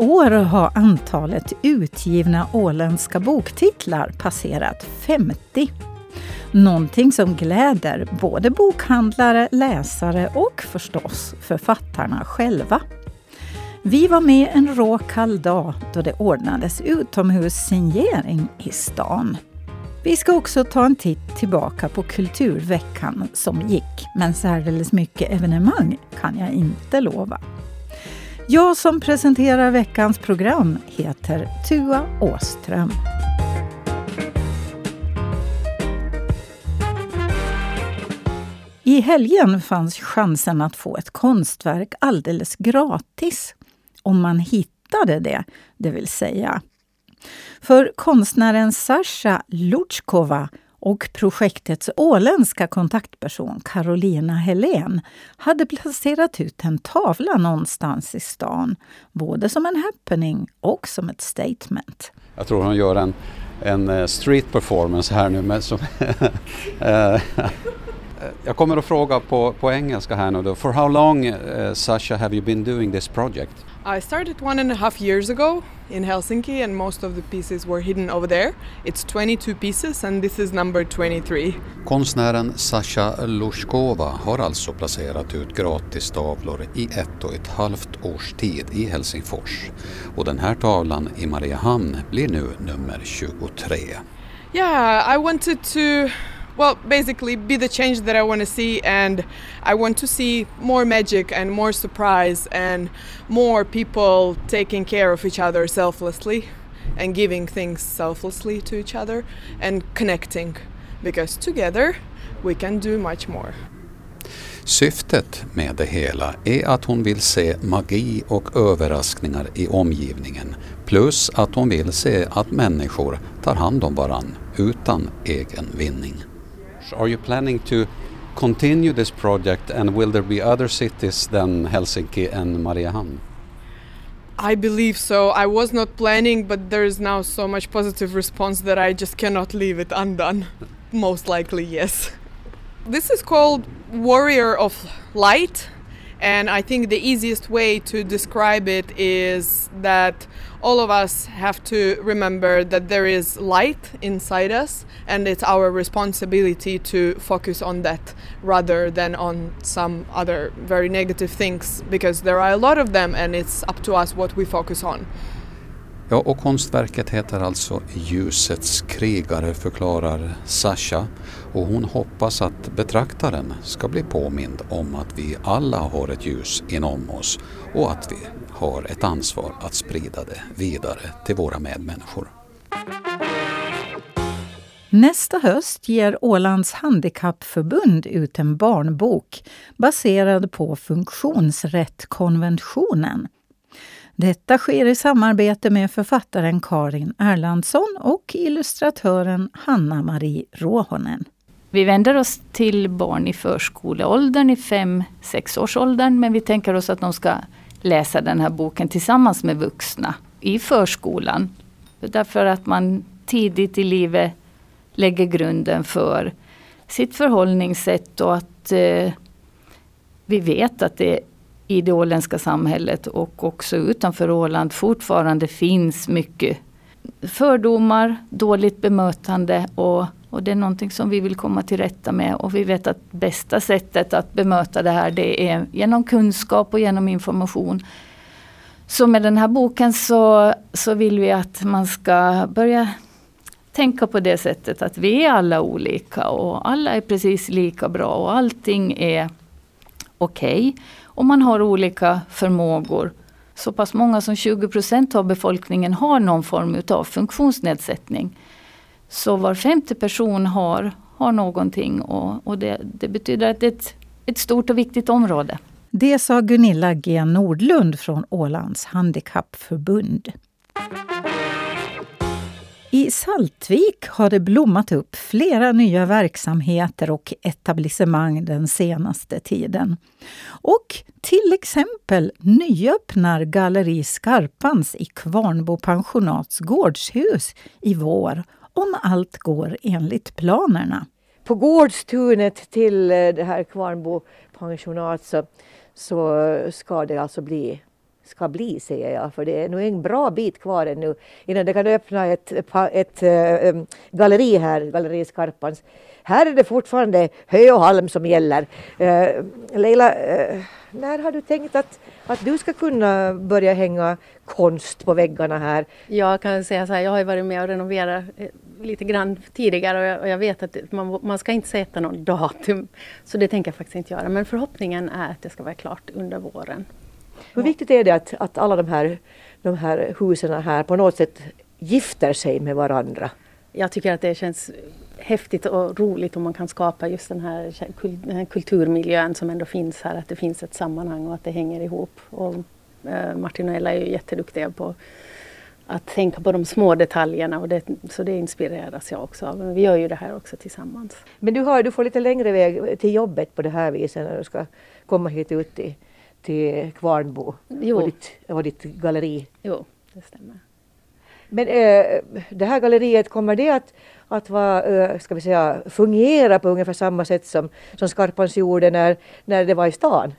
år har antalet utgivna åländska boktitlar passerat 50. Någonting som gläder både bokhandlare, läsare och förstås författarna själva. Vi var med en rå kall dag då det ordnades utomhussignering i stan. Vi ska också ta en titt tillbaka på Kulturveckan som gick, men särdeles mycket evenemang kan jag inte lova. Jag som presenterar veckans program heter Tua Åström. I helgen fanns chansen att få ett konstverk alldeles gratis. Om man hittade det, det vill säga. För konstnären Sasha Lutjkova och projektets åländska kontaktperson Carolina Helén hade placerat ut en tavla någonstans i stan, både som en happening och som ett statement. Jag tror hon gör en, en eh, street performance här nu. Med, som eh, jag kommer att fråga på, på engelska här nu då. For how long, uh, Sasha, have you been doing this project? I started one and a half years ago in Helsinki and most of the pieces were hidden over there. It's 22 pieces and this is number 23. Konstnären Sasha Lushkova har alltså placerat ut gratistavlor i ett och ett halvt års tid i Helsingfors. Och den här tavlan i Mariehamn blir nu nummer 23. Yeah, I wanted to well, basically be the change that I want to see, and I want to see more magic and more surprise and more people taking care of each other selflessly and giving things selflessly to each other and connecting because together we can do much more. Syftet med det hela är att hon vill se magi och överraskningar i omgivningen plus att hon vill se att människor tar hand om varann utan egen vinning. Are you planning to continue this project and will there be other cities than Helsinki and Mariehamn? I believe so. I was not planning, but there is now so much positive response that I just cannot leave it undone. Most likely, yes. This is called Warrior of Light, and I think the easiest way to describe it is that all of us have to remember that there is light inside us and it's our responsibility to focus on that rather than on some other very negative things because there are a lot of them and it's up to us what we focus on. Ja, och konstverket heter alltså Ljusets krigare förklarar Sasha och hon hoppas att betraktaren ska bli påmind om att vi alla har ett ljus inom oss och att vi har ett ansvar att sprida det vidare till våra medmänniskor. Nästa höst ger Ålands handikappförbund ut en barnbok baserad på funktionsrättkonventionen. Detta sker i samarbete med författaren Karin Erlandsson och illustratören Hanna-Marie Råhonen. Vi vänder oss till barn i förskoleåldern, i 5-6 års åldern, men vi tänker oss att de ska läsa den här boken tillsammans med vuxna i förskolan. Därför att man tidigt i livet lägger grunden för sitt förhållningssätt och att eh, vi vet att det i det åländska samhället och också utanför Åland fortfarande finns mycket fördomar, dåligt bemötande och, och det är någonting som vi vill komma till rätta med. Och vi vet att bästa sättet att bemöta det här det är genom kunskap och genom information. Så med den här boken så, så vill vi att man ska börja tänka på det sättet att vi är alla olika och alla är precis lika bra och allting är okej. Okay. Och man har olika förmågor. Så pass många som 20 procent av befolkningen har någon form av funktionsnedsättning. Så var femte person har, har någonting och, och det, det betyder att det är ett, ett stort och viktigt område. Det sa Gunilla G Nordlund från Ålands handikappförbund. I Saltvik har det blommat upp flera nya verksamheter och etablissemang den senaste tiden. Och till exempel nyöppnar Galleri Skarpans i Kvarnbo pensionats gårdshus i vår om allt går enligt planerna. På gårdstunet till eh, det här Kvarnbo pensionat så, så ska det alltså bli ska bli, säger jag. För det är nog en bra bit kvar ännu innan det kan öppna ett, ett, ett äh, galleri här, Galleri Skarpans. Här är det fortfarande hö och halm som gäller. Äh, Leila, äh, när har du tänkt att, att du ska kunna börja hänga konst på väggarna här? Jag kan säga så här, jag har varit med och renoverat eh, lite grann tidigare och jag, och jag vet att man, man, ska inte sätta någon datum. Så det tänker jag faktiskt inte göra. Men förhoppningen är att det ska vara klart under våren. Hur viktigt är det att, att alla de här, de här husen här på något sätt gifter sig med varandra? Jag tycker att det känns häftigt och roligt om man kan skapa just den här, den här kulturmiljön som ändå finns här, att det finns ett sammanhang och att det hänger ihop. Och, eh, Martin och Ella är ju jätteduktiga på att tänka på de små detaljerna och det, så det inspireras jag också av. Men vi gör ju det här också tillsammans. Men du, har, du får lite längre väg till jobbet på det här viset när du ska komma hit ut till, till Kvarnbo jo. Och, ditt, och ditt galleri. Jo, det stämmer. Men äh, det här galleriet, kommer det att, att vara, äh, ska vi säga, fungera på ungefär samma sätt som, som Skarpans gjorde när, när det var i stan?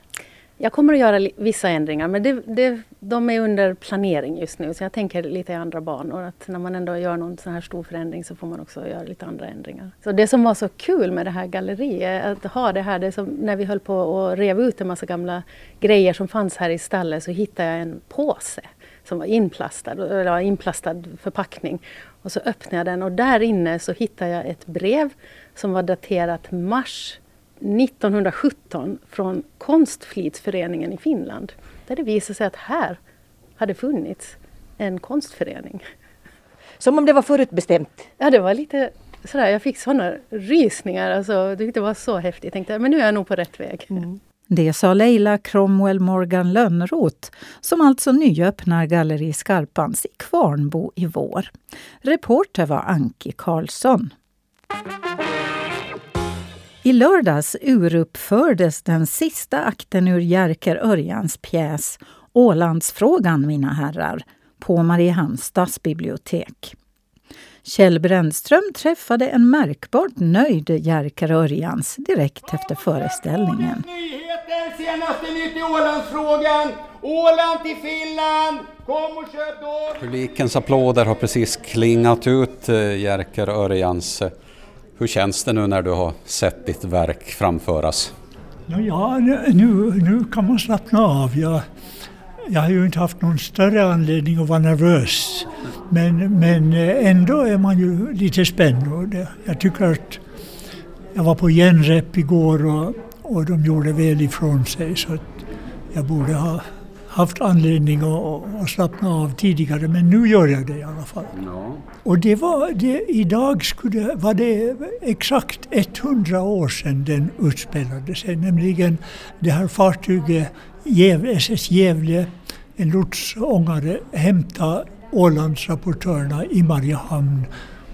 Jag kommer att göra vissa ändringar men det, det, de är under planering just nu så jag tänker lite i andra banor. Att när man ändå gör någon sån här stor förändring så får man också göra lite andra ändringar. Så det som var så kul med det här galleriet, att ha det här, det som när vi höll på att rev ut en massa gamla grejer som fanns här i stallet så hittade jag en påse som var inplastad, eller inplastad förpackning. Och så öppnade jag den och där inne så hittade jag ett brev som var daterat mars 1917 från Konstflitsföreningen i Finland. Där det visade sig att här hade funnits en konstförening. Som om det var förutbestämt? Ja, det var lite sådär, jag fick sådana rysningar. Alltså, det var så häftigt. Jag tänkte men nu är jag nog på rätt väg. Mm. Det sa Leila Cromwell Morgan Lönnroth som alltså nyöppnar Galleri Skarpans i Kvarnbo i vår. Reporter var Anki Karlsson. I lördags uruppfördes den sista akten ur Jerker Örjans pjäs Ålandsfrågan, mina herrar, på Mariehamns stadsbibliotek. Kjell Brännström träffade en märkbart nöjd Jerker Örjans direkt efter föreställningen. Nyheter, senaste nytt i Ålandsfrågan! Åland till Finland! Kom och köp då! Publikens applåder har precis klingat ut eh, Jerker Örjans hur känns det nu när du har sett ditt verk framföras? Ja, nu, nu kan man slappna av. Jag, jag har ju inte haft någon större anledning att vara nervös. Men, men eh, ändå är man ju lite spänd. Jag tycker att jag var på genrep igår och, och de gjorde väl ifrån sig så att jag borde ha haft anledning att, att slappna av tidigare men nu gör jag det i alla fall. Ja. Och det var, det, idag skulle, var det exakt 100 år sedan den utspelade sig, nämligen det här fartyget SS Gävle, en lotsångare, hämtade Ålandsrapportörerna i Mariehamn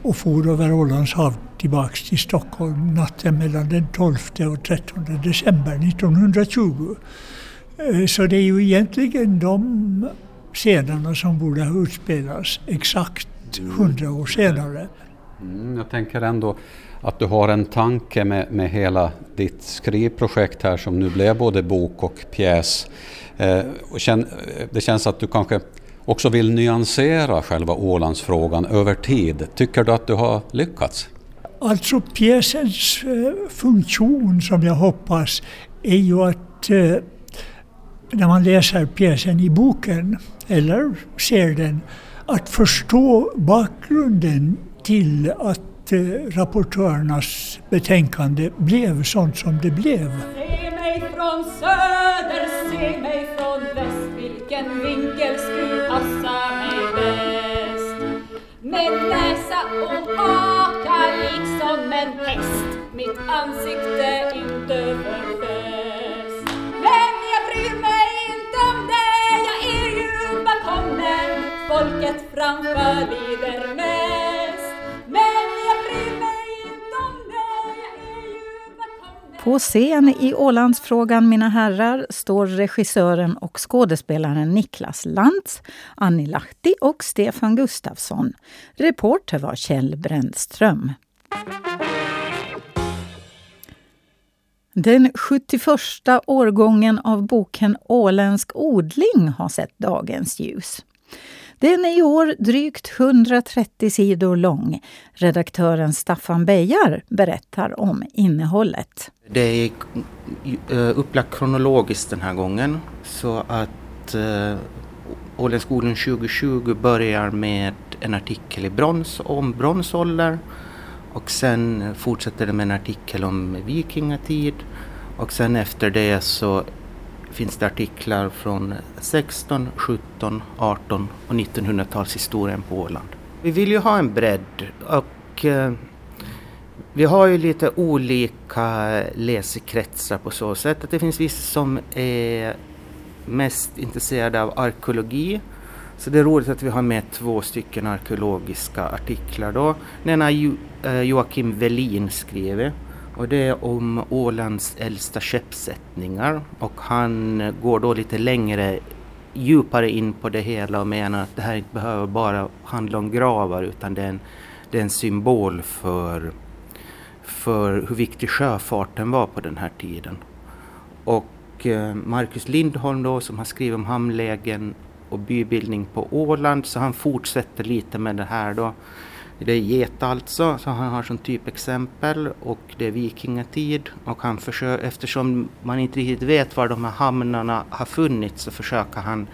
och for över Ålands hav tillbaks till Stockholm natten mellan den 12 och 13 december 1920. Eh, så det är ju egentligen de scenerna som borde ha utspelats exakt hundra år senare. Mm, jag tänker ändå att du har en tanke med, med hela ditt skrivprojekt här som nu blev både bok och pjäs. Eh, och känn, det känns att du kanske också vill nyansera själva Ålandsfrågan över tid. Tycker du att du har lyckats? Alltså pjäsens eh, funktion som jag hoppas är ju att eh, när man läser pjäsen i boken eller ser den, att förstå bakgrunden till att eh, rapportörernas betänkande blev sånt som det blev. Se mig från söder, se mig från väst, vilken vinkel skulle passa mig bäst? Med näsa och haka liksom en häst, mitt ansikte inte förfäst. Folket framför lider mest. Men jag bryr mig inte om det, jag är ju bakom På scen i Ålandsfrågan, mina herrar, står regissören och skådespelaren Niklas Lantz, Annie Lahti och Stefan Gustafsson. Reporter var Kjell Brändström. Den 71 årgången av boken Åländsk odling har sett dagens ljus. Den är i år drygt 130 sidor lång. Redaktören Staffan Bejar berättar om innehållet. Det är eh, upplagt kronologiskt den här gången så att eh, Åländsk 2020 börjar med en artikel i brons om bronsålder och sen fortsätter det med en artikel om vikingatid och sen efter det så finns det artiklar från 16, 17, 18 och 1900-talshistorien på Åland. Vi vill ju ha en bredd och eh, vi har ju lite olika läsekretsar på så sätt att det finns vissa som är mest intresserade av arkeologi. Så det är roligt att vi har med två stycken arkeologiska artiklar då. Den ena har eh, Joakim Velin skrivit och det är om Ålands äldsta skeppssättningar och han går då lite längre djupare in på det hela och menar att det här inte behöver bara handla om gravar utan det är en, det är en symbol för, för hur viktig sjöfarten var på den här tiden. Och eh, Marcus Lindholm då som har skrivit om hamnlägen och bybildning på Åland så han fortsätter lite med det här då det är get alltså, som han har som typexempel och det är vikingatid och han försöker, eftersom man inte riktigt vet var de här hamnarna har funnits så försöker han,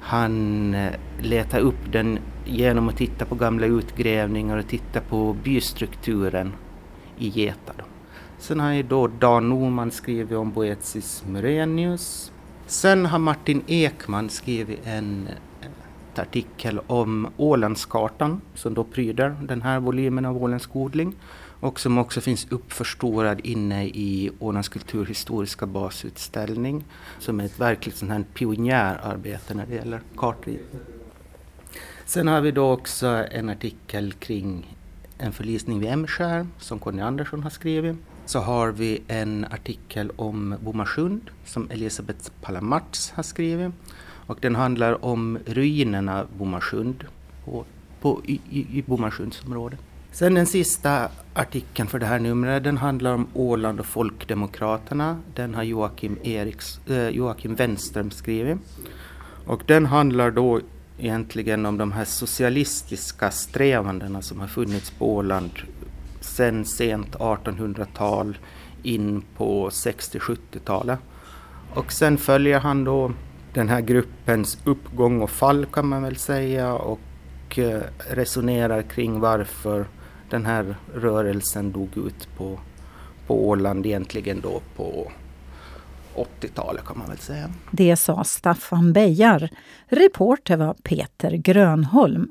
han eh, leta upp den genom att titta på gamla utgrävningar och titta på bystrukturen i Geta. Då. Sen har ju då Dan Norman skrivit om Boethius Murenius. Sen har Martin Ekman skrivit en artikel om Ålandskartan som då pryder den här volymen av Åländsk odling och som också finns uppförstorad inne i Ålands kulturhistoriska basutställning som är ett verkligt sånt här pionjärarbete när det gäller kartritning. Sen har vi då också en artikel kring en förlisning vid Emskär som Conny Andersson har skrivit. Så har vi en artikel om Bomarsund som Elisabeth Palamarts har skrivit. Och den handlar om ruinerna Bomarsund på, på, i, i Bomarsundsområdet. Sen den sista artikeln för det här numret, den handlar om Åland och Folkdemokraterna. Den har Joakim, Eriks, äh, Joakim Wenström skrivit. Och den handlar då egentligen om de här socialistiska strävandena som har funnits på Åland sedan sent 1800-tal in på 60-70-talet. Och sen följer han då den här gruppens uppgång och fall kan man väl säga och eh, resonerar kring varför den här rörelsen dog ut på, på Åland egentligen då på 80-talet kan man väl säga. Det sa Staffan Bejar. Reporter var Peter Grönholm.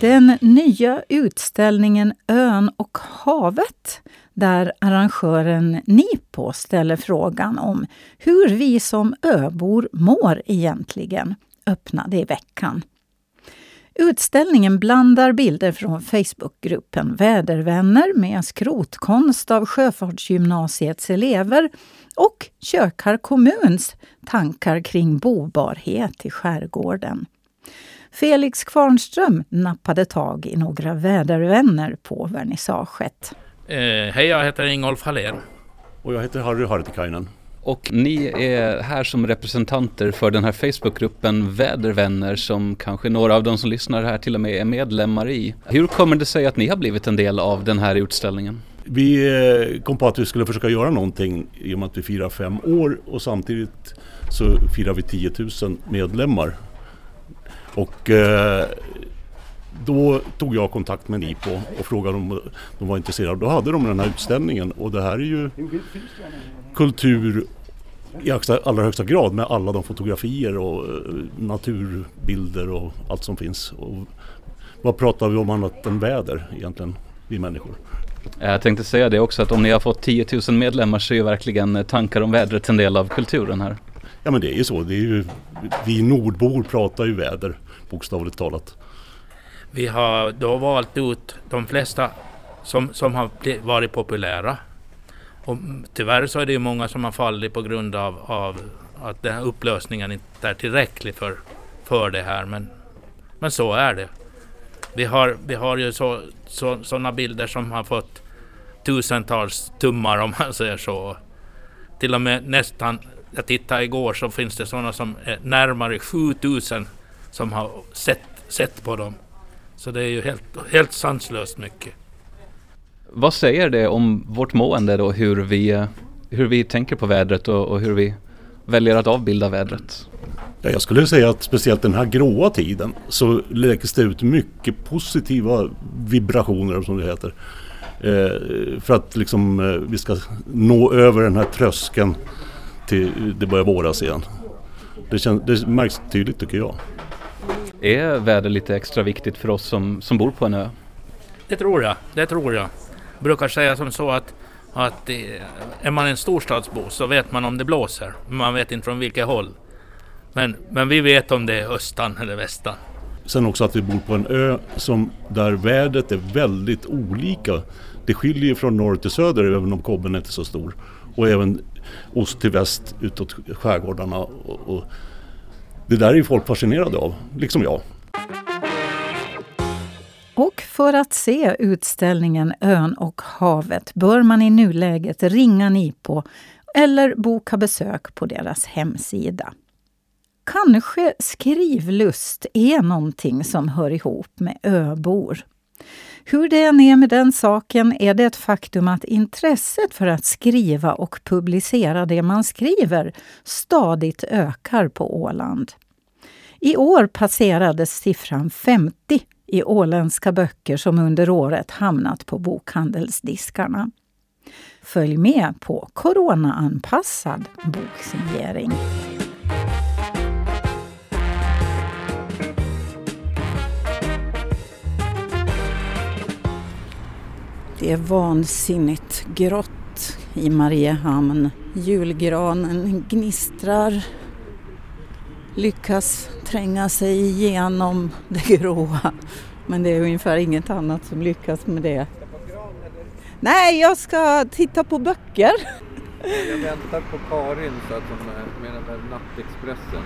Den nya utställningen Ön och havet där arrangören Nipo ställer frågan om hur vi som öbor mår egentligen, öppnade i veckan. Utställningen blandar bilder från Facebookgruppen Vädervänner med skrotkonst av Sjöfartsgymnasiets elever och Kökar kommuns tankar kring bobarhet i skärgården. Felix Kvarnström nappade tag i några vädervänner på vernissaget. Eh, hej, jag heter Ingolf Hallén. Och jag heter Harry Hartikainen. Och ni är här som representanter för den här Facebookgruppen Vädervänner som kanske några av de som lyssnar här till och med är medlemmar i. Hur kommer det sig att ni har blivit en del av den här utställningen? Vi eh, kom på att vi skulle försöka göra någonting i och med att vi firar fem år och samtidigt så firar vi 10 000 medlemmar. Och eh, då tog jag kontakt med Nipo och frågade om de var intresserade. Då hade de den här utställningen och det här är ju kultur i allra högsta grad med alla de fotografier och eh, naturbilder och allt som finns. Och vad pratar vi om annat än väder egentligen, vi människor? Jag tänkte säga det också att om ni har fått 10 000 medlemmar så är ju verkligen tankar om vädret en del av kulturen här. Ja men det är ju så. Det är ju, vi nordbor pratar ju väder bokstavligt talat. Vi har då valt ut de flesta som, som har varit populära. Och tyvärr så är det ju många som har fallit på grund av, av att den här upplösningen inte är tillräcklig för, för det här. Men, men så är det. Vi har, vi har ju så, så, sådana bilder som har fått tusentals tummar om man säger så. Till och med nästan, jag tittade igår så finns det sådana som är närmare 7000 som har sett, sett på dem. Så det är ju helt, helt sanslöst mycket. Vad säger det om vårt mående då, hur vi, hur vi tänker på vädret och, och hur vi väljer att avbilda vädret? Ja, jag skulle säga att speciellt den här gråa tiden så läggs det ut mycket positiva vibrationer som det heter. Eh, för att liksom, eh, vi ska nå över den här tröskeln till det börjar våras igen. Det, känns, det märks tydligt tycker jag. Är väder lite extra viktigt för oss som, som bor på en ö? Det tror jag, det tror jag. jag brukar säga som så att, att är man en storstadsbo så vet man om det blåser, men man vet inte från vilket håll. Men, men vi vet om det är östan eller västan. Sen också att vi bor på en ö som, där vädret är väldigt olika. Det skiljer från norr till söder även om kobben inte är så stor. Och även ost till väst utåt skärgårdarna. Och, och det där är ju folk fascinerade av, liksom jag. Och för att se utställningen Ön och havet bör man i nuläget ringa Nipo eller boka besök på deras hemsida. Kanske skrivlust är någonting som hör ihop med öbor. Hur det än är med den saken är det ett faktum att intresset för att skriva och publicera det man skriver stadigt ökar på Åland. I år passerades siffran 50 i åländska böcker som under året hamnat på bokhandelsdiskarna. Följ med på coronaanpassad boksignering. Det är vansinnigt grått i Mariehamn. Julgranen gnistrar, lyckas tränga sig igenom det gråa. Men det är ungefär inget annat som lyckas med det. Nej, jag ska titta på böcker. Jag väntar på Karin så att hon är med den där nattexpressen.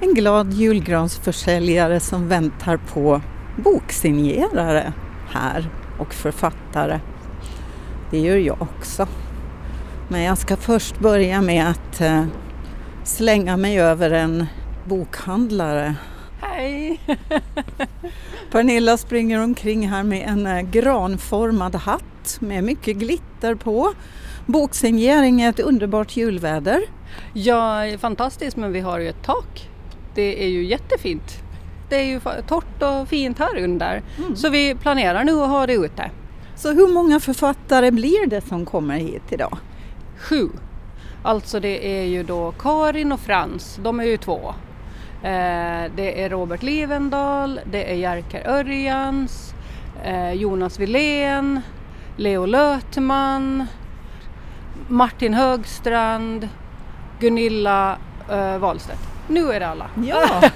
En glad julgransförsäljare som väntar på boksignerare här och författare. Det gör jag också. Men jag ska först börja med att eh, slänga mig över en bokhandlare. Hej! Pernilla springer omkring här med en eh, granformad hatt med mycket glitter på. Boksignering är ett underbart julväder. Ja, fantastiskt men vi har ju ett tak. Det är ju jättefint det är ju torrt och fint här under. Mm. Så vi planerar nu att ha det ute. Så hur många författare blir det som kommer hit idag? Sju. Alltså det är ju då Karin och Frans, de är ju två. Eh, det är Robert Livendal, det är Jerker Örjans, eh, Jonas Wilén, Leo Lötman, Martin Högstrand, Gunilla eh, Wahlstedt. Nu är det alla. Ja!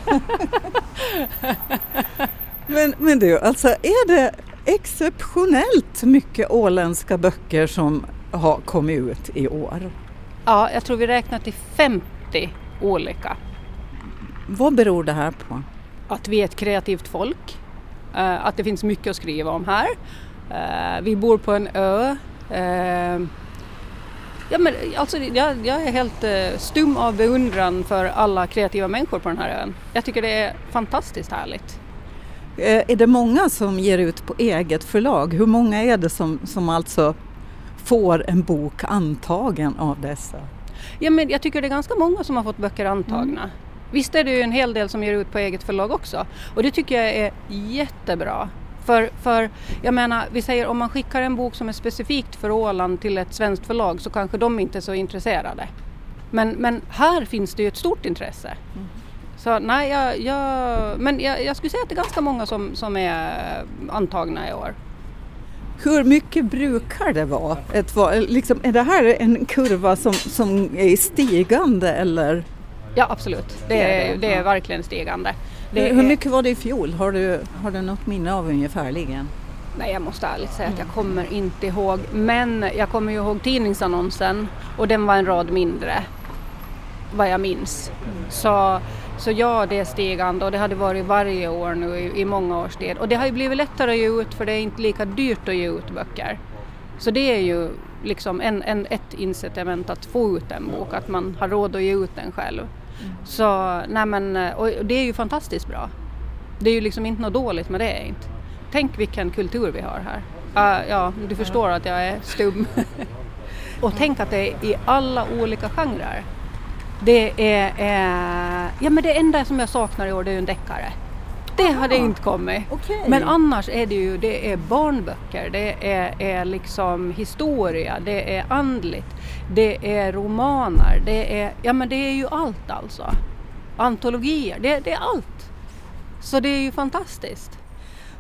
men, men du, alltså är det exceptionellt mycket åländska böcker som har kommit ut i år? Ja, jag tror vi räknar till 50 olika. Vad beror det här på? Att vi är ett kreativt folk, eh, att det finns mycket att skriva om här. Eh, vi bor på en ö eh, Ja, men, alltså, jag, jag är helt eh, stum av beundran för alla kreativa människor på den här ön. Jag tycker det är fantastiskt härligt. Eh, är det många som ger ut på eget förlag? Hur många är det som, som alltså får en bok antagen av dessa? Ja, men jag tycker det är ganska många som har fått böcker antagna. Mm. Visst är det ju en hel del som ger ut på eget förlag också och det tycker jag är jättebra. För, för jag menar, vi säger om man skickar en bok som är specifikt för Åland till ett svenskt förlag så kanske de inte är så intresserade. Men, men här finns det ju ett stort intresse. Mm. Så nej, jag, jag men jag, jag, skulle säga att det är ganska många som, som är antagna i år. Hur mycket brukar det vara? Ett, liksom, är det här en kurva som, som är stigande eller? Ja absolut, det är, det är verkligen stigande. Det hur, mycket var det i fjol? Har du, har du något minne av ungefärligen? Nej, jag måste ärligt säga att jag mm. kommer inte ihåg. Men jag kommer ju ihåg tidningsannonsen och den var en rad mindre, vad jag minns. Så, så ja, det är stigande och det hade varit varje år nu i, i många års tid. Och det har ju blivit lättare att ge ut för det är inte lika dyrt att ge ut böcker. Så det är ju liksom en, en, ett incitament att få ut en bok, att man har råd att ge ut den själv. Så nej men, och det är ju fantastiskt bra. Det är ju liksom inte något dåligt med det inte. Tänk vilken kultur vi har här. Uh, ja, du förstår att jag är stum. och tänk att det är i alla olika genrer. Det är, eh, ja men det enda som jag saknar i år det är ju en deckare. Det hade inte kommit. Okay. Men annars är det ju det är barnböcker, det är, är liksom historia, det är andligt, det är romaner, det är, ja men det är ju allt alltså. Antologier, det, det är allt. Så det är ju fantastiskt.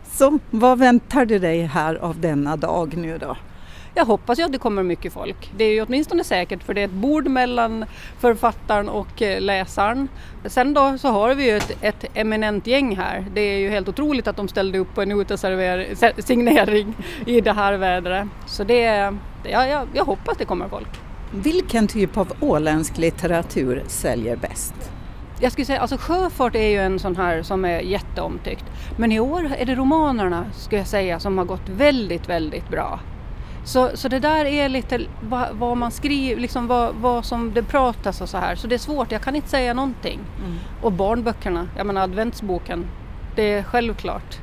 Så vad väntar du dig här av denna dag nu då? Jag hoppas ju att det kommer mycket folk. Det är ju åtminstone säkert för det är ett bord mellan författaren och eh, läsaren. Sen då så har vi ju ett, ett eminent gäng här. Det är ju helt otroligt att de ställde upp på en utesignering i det här vädret. Så det, ja, jag, jag hoppas det kommer folk. Vilken typ av åländsk litteratur säljer bäst? Jag skulle säga, alltså sjöfart är ju en sån här som är jätteomtyckt. Men i år är det romanerna, skulle jag säga, som har gått väldigt, väldigt bra. Så, så det där är lite vad, vad man skriver, liksom vad, vad, som det pratas och så här. Så det är svårt, jag kan inte säga någonting. Mm. Och barnböckerna, jag menar adventsboken, det är självklart.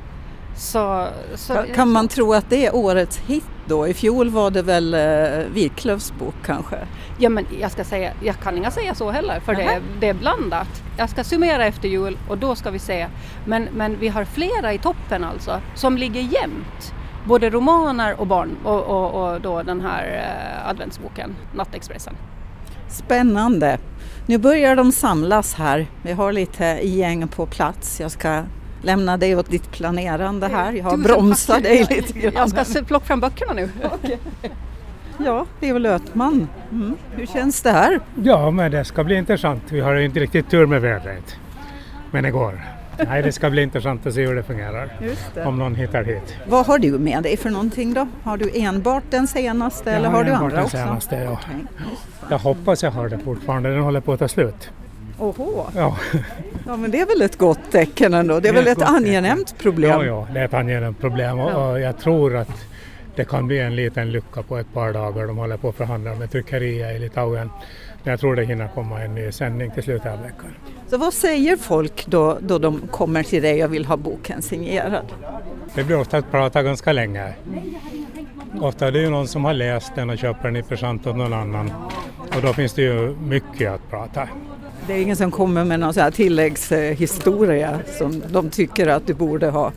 Så, så, kan, kan man tro att det är årets hit då? I fjol var det väl eh, Wiklöfs bok kanske? Ja men jag ska säga, jag kan inte säga så heller för det är, det är blandat. Jag ska summera efter jul och då ska vi se. Men, men vi har flera i toppen alltså som ligger jämnt både romaner och barn och, och, och då den här eh, adventsboken Nattexpressen. Spännande! Nu börjar de samlas här. Vi har lite gäng på plats. Jag ska lämna dig åt ditt planerande här. Jag har bromsat dig lite grann. Jag ska plocka fram böckerna nu. okay. Ja, Leo Lötman, mm. hur känns det här? Ja, men det ska bli intressant. Vi har inte riktigt tur med vädret. Men det går. Nej, det ska bli intressant att se hur det fungerar. Det. Om någon hittar hit. Vad har du med dig för någonting då? Har du enbart den senaste jag eller har, har du andra den också? Senaste, ja. Okay. Jag hoppas jag har det fortfarande, den håller på att ta slut. Oho. Ja. ja, men det är väl ett gott tecken ändå. Det är, det är väl ett, ett angenämt problem? Ja, ja, det är ett angenämt problem och, och jag tror att det kan bli en liten lucka på ett par dagar. De håller på att förhandla med tryckerier i Litauen. Men jag tror det hinner komma en ny sändning till slutet av veckan. Så vad säger folk då, då de kommer till dig och vill ha boken signerad? Det blir ofta att prata ganska länge. Ofta är det ju någon som har läst den och köper den i present åt någon annan. Och då finns det ju mycket att prata. Det är ingen som kommer med någon så här tilläggshistoria som de tycker att du borde ha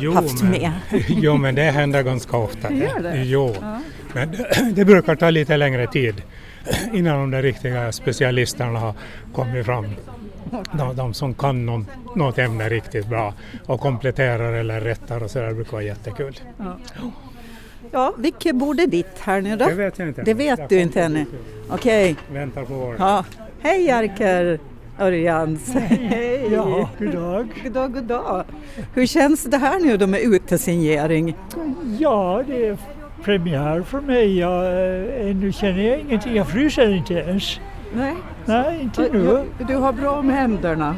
jo, haft men, med? jo, men det händer ganska ofta. Det gör det? Jo, Ja. men det, det brukar ta lite längre tid innan de där riktiga specialisterna har kommit fram. De, de som kan någon, något ämne riktigt bra och kompletterar eller rättar och så där brukar vara jättekul. Ja. Ja, vilket bord är ditt här nu då? Det vet jag inte. Det vet Jag du inte ännu? Okej. Väntar på vår. Ja. Hej Jerker Örjans! Hej! Ja, god dag. God dag, god dag! Hur känns det här nu då med utesignering? Ja, det är premiär för mig. Jag, ännu känner jag ingenting. Jag fryser inte ens. Nej, Nej, inte du, nu. du har bra med händerna,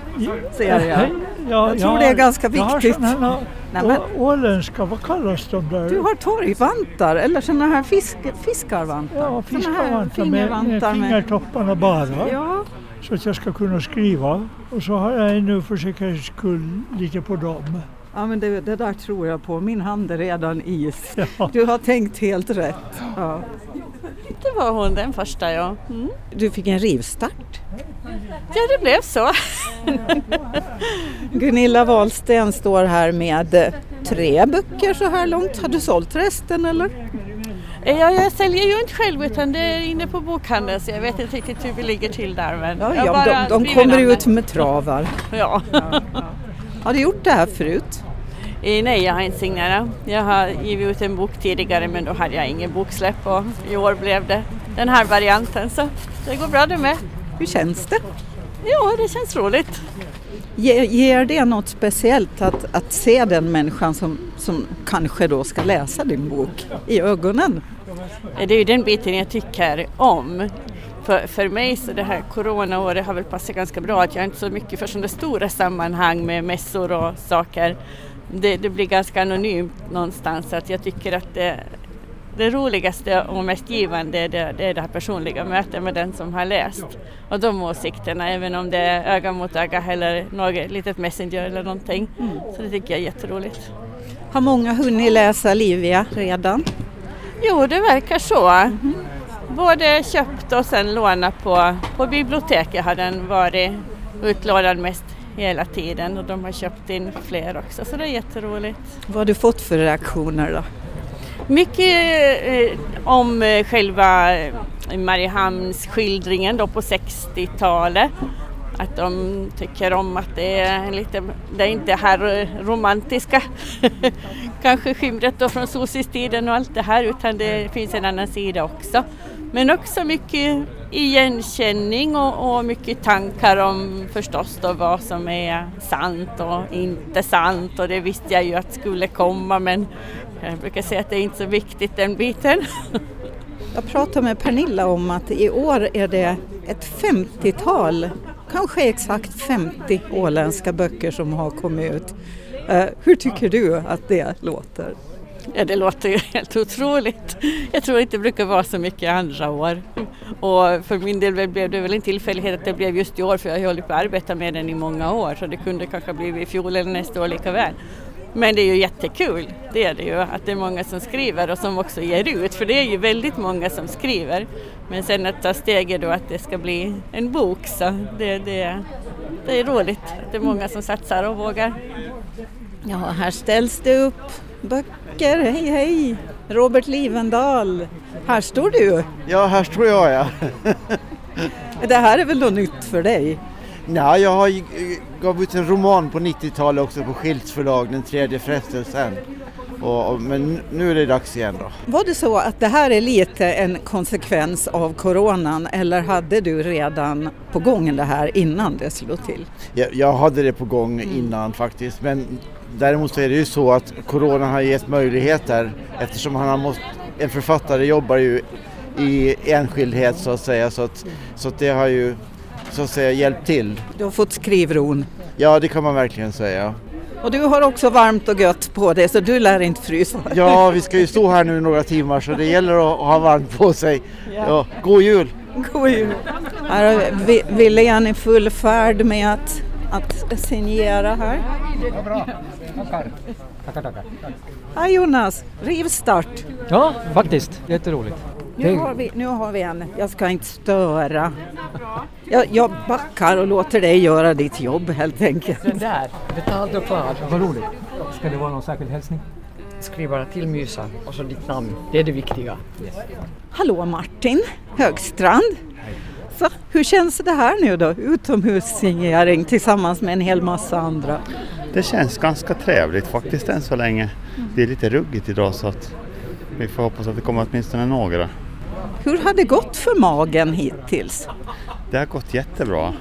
ser jag. Ja, Jag tror har- det är ganska jag har viktigt. åländska, vad kallas de där? Du har torgvantar eller sådana här fisk, fiskarvantar? Ja, fiskarvantar med, med fingertopparna bara. Ja. Så att jag ska kunna skriva. Och så har jag ännu för säkerhets skull lite på dem. Ja men det, det där tror jag på, min hand är redan is. Du har tänkt helt rätt. Ja. Det var hon den första ja. Mm. Du fick en rivstart. Ja det blev så. Gunilla Wahlsten står här med eh, tre böcker så här långt. Har du sålt resten eller? Ja, jag säljer ju inte själv utan det är inne på bokhandeln så jag vet inte riktigt hur vi ligger till där. Men Ja, ja, de, de kommer namnet. ut med travar. Ja. Har du gjort det här förut? Nej, jag har inte signerat. Jag har givit ut en bok tidigare men då hade jag ingen boksläpp och i år blev det den här varianten så det går bra det med. Hur känns det? Ja, det känns roligt. Ger, ger det något speciellt att, att se den människan som, som kanske då ska läsa din bok i ögonen? Det är ju den biten jag tycker om. För, för mig så det här coronaåret har väl passat ganska bra att jag inte så mycket för sådana stora sammanhang med mässor och saker. Det, det blir ganska anonymt någonstans att jag tycker att det, det roligaste och mest givande är det, det är det här personliga mötet med den som har läst. Och de åsikterna, även om det är öga mot öga eller något litet messenger eller någonting. Så det tycker jag är jätteroligt. Har många hunnit läsa Livia redan? Jo, det verkar så. Både köpt och sen lånat på, på biblioteket har den varit utlånad mest hela tiden och de har köpt in fler också så det är jätteroligt. Vad har du fått för reaktioner då? Mycket eh, om eh, själva eh, Mariehamns-skildringen då på 60-talet. Att de tycker om att det är lite, det är inte här eh, romantiska kanske skimret då från Sosis-tiden och allt det här utan det finns en annan sida också. Men också mycket igenkänning och, och mycket tankar om förstås då vad som är sant och inte sant och det visste jag ju att skulle komma men jag brukar säga att det är inte så viktigt den biten. Jag pratade med Pernilla om att i år är det ett 50-tal, kanske exakt 50 åländska böcker som har kommit ut. Eh, hur tycker du att det låter? Ja, det låter ju helt otroligt. Jag tror inte det brukar vara så mycket andra år. Och för min del blev det väl en tillfällighet att det blev just i år för jag har hållit på att arbeta med den i många år så det kunde kanske blivit i fjol eller nästa år lika väl. Men det är ju jättekul, det är det ju, att det är många som skriver och som också ger ut, för det är ju väldigt många som skriver. Men sen att ta steget då att det ska bli en bok så det, det, det är roligt att det är många som satsar och vågar. Ja, här ställs det upp böcker. Hej, hej! Robert Livendal. Här står du. Ja, här står jag ja. Det här är väl något nytt för dig? Nej, jag har gav ut en roman på 90-talet också på Schilds förlag, Den tredje frestelsen. Och, och, men nu är det dags igen då. Var det så att det här är lite en konsekvens av coronan eller hade du redan på gång det här innan det slog till? Jag, jag hade det på gång innan faktiskt men däremot så är det ju så att corona har gett möjligheter eftersom han har måst, en författare jobbar ju i enskildhet så att säga så att, så att det har ju så att säga hjälpt till. Du har fått skrivron. Ja det kan man verkligen säga. Och du har också varmt och gött på dig så du lär inte frysa. Ja vi ska ju stå här nu i några timmar så det gäller att ha varmt på sig. Ja, god jul! God jul! Här är William i full färd med att, att signera här. Ja, bra. Tackar. Tackar, tackar. Hej Jonas! Rivstart! Ja, faktiskt. Jätteroligt. Nu har, vi, nu har vi en, jag ska inte störa. Jag, jag backar och låter dig göra ditt jobb helt enkelt. Den där, betalt och klart. Vad roligt. Ska det vara någon särskild hälsning? Skriv bara till Mysa och så ditt namn. Det är det viktiga. Hallå Martin Högstrand! Så, hur känns det här nu då? Utomhussignering tillsammans med en hel massa andra. Det känns ganska trevligt faktiskt än så länge. Det är lite ruggigt idag så att vi får hoppas att det kommer åtminstone några. Hur har det gått för magen hittills? Det har gått jättebra.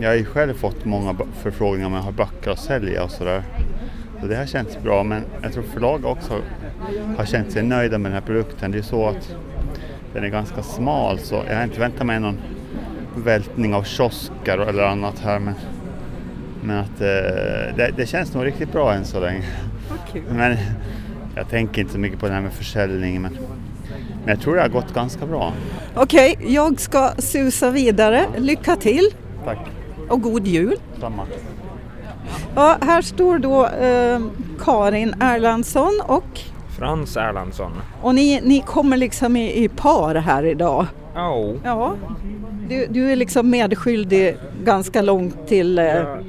Jag har ju själv fått många förfrågningar om jag har böcker att sälja och sådär. Så det har känts bra men jag tror förlag också har känt sig nöjda med den här produkten. Det är så att den är ganska smal så jag har inte väntat mig någon vältning av kiosker eller annat här men, men att eh, det, det känns nog riktigt bra än så länge. Men jag tänker inte så mycket på det här med försäljning men, men jag tror det har gått ganska bra. Okej, jag ska susa vidare. Lycka till Tack. och god jul! Samma. Ja, här står då eh, Karin Erlandsson och, Frans Erlandsson. och ni, ni kommer liksom i, i par här idag. Oh. Ja. Du, du är liksom medskyldig ganska långt till eh,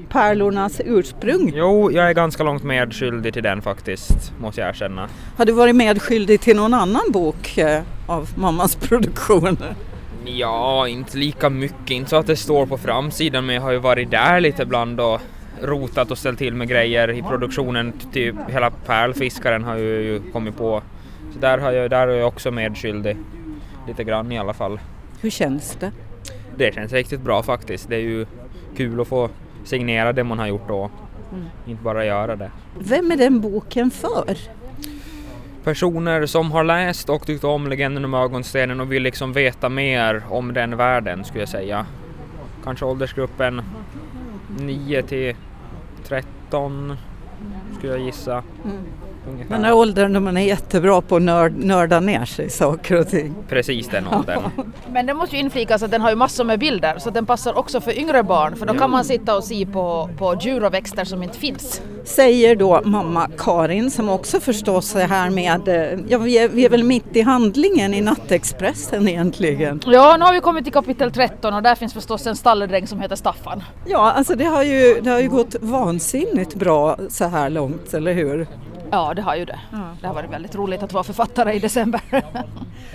pärlornas ursprung. Jo, jag är ganska långt medskyldig till den faktiskt, måste jag erkänna. Har du varit medskyldig till någon annan bok eh, av mammas produktion? Ja, inte lika mycket, inte så att det står på framsidan, men jag har ju varit där lite ibland och rotat och ställt till med grejer i produktionen. Typ hela pärlfiskaren har ju, ju kommit på. Så där, har jag, där är jag också medskyldig. Lite grann i alla fall. Hur känns det? Det känns riktigt bra faktiskt. Det är ju kul att få signera det man har gjort då. Mm. Inte bara göra det. Vem är den boken för? personer som har läst och tyckt om Legenden om ögonstenen och vill liksom veta mer om den världen skulle jag säga. Kanske åldersgruppen 9 till 13 skulle jag gissa. Mm. Ungefär. Den här åldern då man är jättebra på att nörd, nörda ner sig i saker och ting. Precis den åldern. Men det måste ju inflikas att den har ju massor med bilder så den passar också för yngre barn för då kan man sitta och se på, på djur och växter som inte finns. Säger då mamma Karin som också förstås är här med, eh, ja vi är, vi är väl mitt i handlingen i Nattexpressen egentligen. Ja, nu har vi kommit till kapitel 13 och där finns förstås en stalledräng som heter Staffan. Ja, alltså det har ju, det har ju gått vansinnigt bra så här långt, eller hur? Ja, det har ju det. Det har varit väldigt roligt att vara författare i december.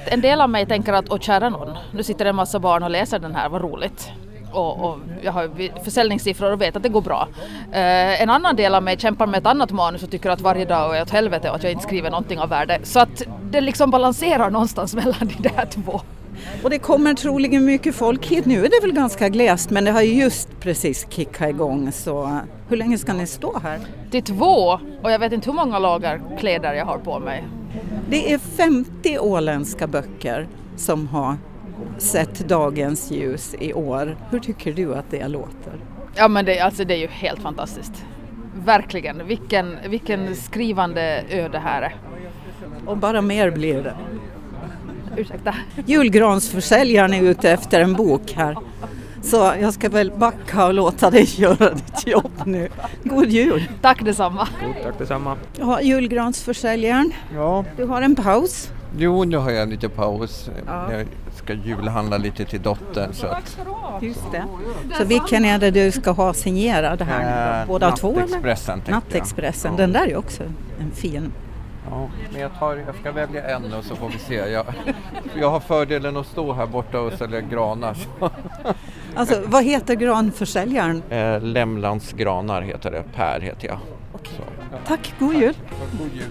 en del av mig tänker att, åh kära någon, nu sitter en massa barn och läser den här, vad roligt. Och, och jag har försäljningssiffror och vet att det går bra. Eh, en annan del av mig kämpar med ett annat manus och tycker att varje dag är åt helvete och att jag inte skriver någonting av värde. Så att det liksom balanserar någonstans mellan de där två. Och det kommer troligen mycket folk hit. Nu är det väl ganska glest men det har ju just precis kickat igång så hur länge ska ni stå här? Till två och jag vet inte hur många lager kläder jag har på mig. Det är 50 åländska böcker som har sett dagens ljus i år. Hur tycker du att det låter? Ja men det, alltså det är ju helt fantastiskt. Verkligen, vilken, vilken skrivande ö det här är. Och bara mer blir det. Ursäkta. Julgransförsäljaren är ute efter en bok här. Så jag ska väl backa och låta dig göra ditt jobb nu. God jul! Tack detsamma! God, tack detsamma! Ja, julgransförsäljaren, Ja, du har en paus. jo nu har jag lite paus. Ja. Jag ska julhandla lite till dottern så att... Just det. Så vilken är det du ska ha signerad här? Eh, Båda två eller? Nattexpressen. Nattexpressen, Ja. den där är också en fin. Ja, men jag, tar, jag ska välja en och så får vi se. Jag, jag har fördelen att stå här borta och sälja granar. så. Alltså vad heter granförsäljaren? Eh, Lämlands granar heter det, Per heter jag. Så, ja. Tack, god jul! God jul!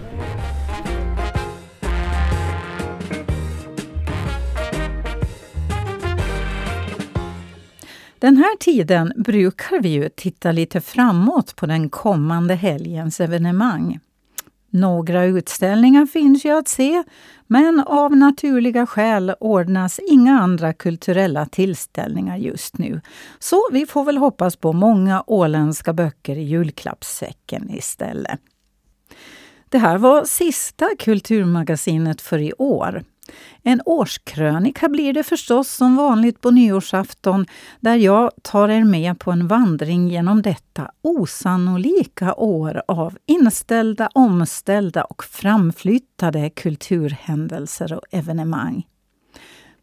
Den här tiden brukar vi ju titta lite framåt på den kommande helgens evenemang. Några utställningar finns ju att se, men av naturliga skäl ordnas inga andra kulturella tillställningar just nu. Så vi får väl hoppas på många åländska böcker i julklappssäcken istället. Det här var sista Kulturmagasinet för i år. En årskrönika blir det förstås som vanligt på nyårsafton där jag tar er med på en vandring genom detta osannolika år av inställda, omställda och framflyttade kulturhändelser och evenemang.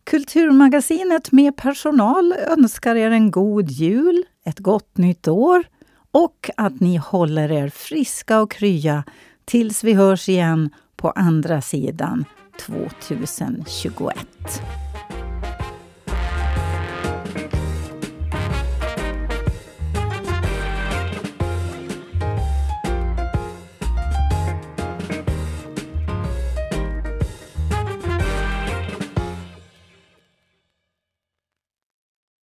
Kulturmagasinet med personal önskar er en god jul, ett gott nytt år och att ni håller er friska och krya tills vi hörs igen på andra sidan 2021.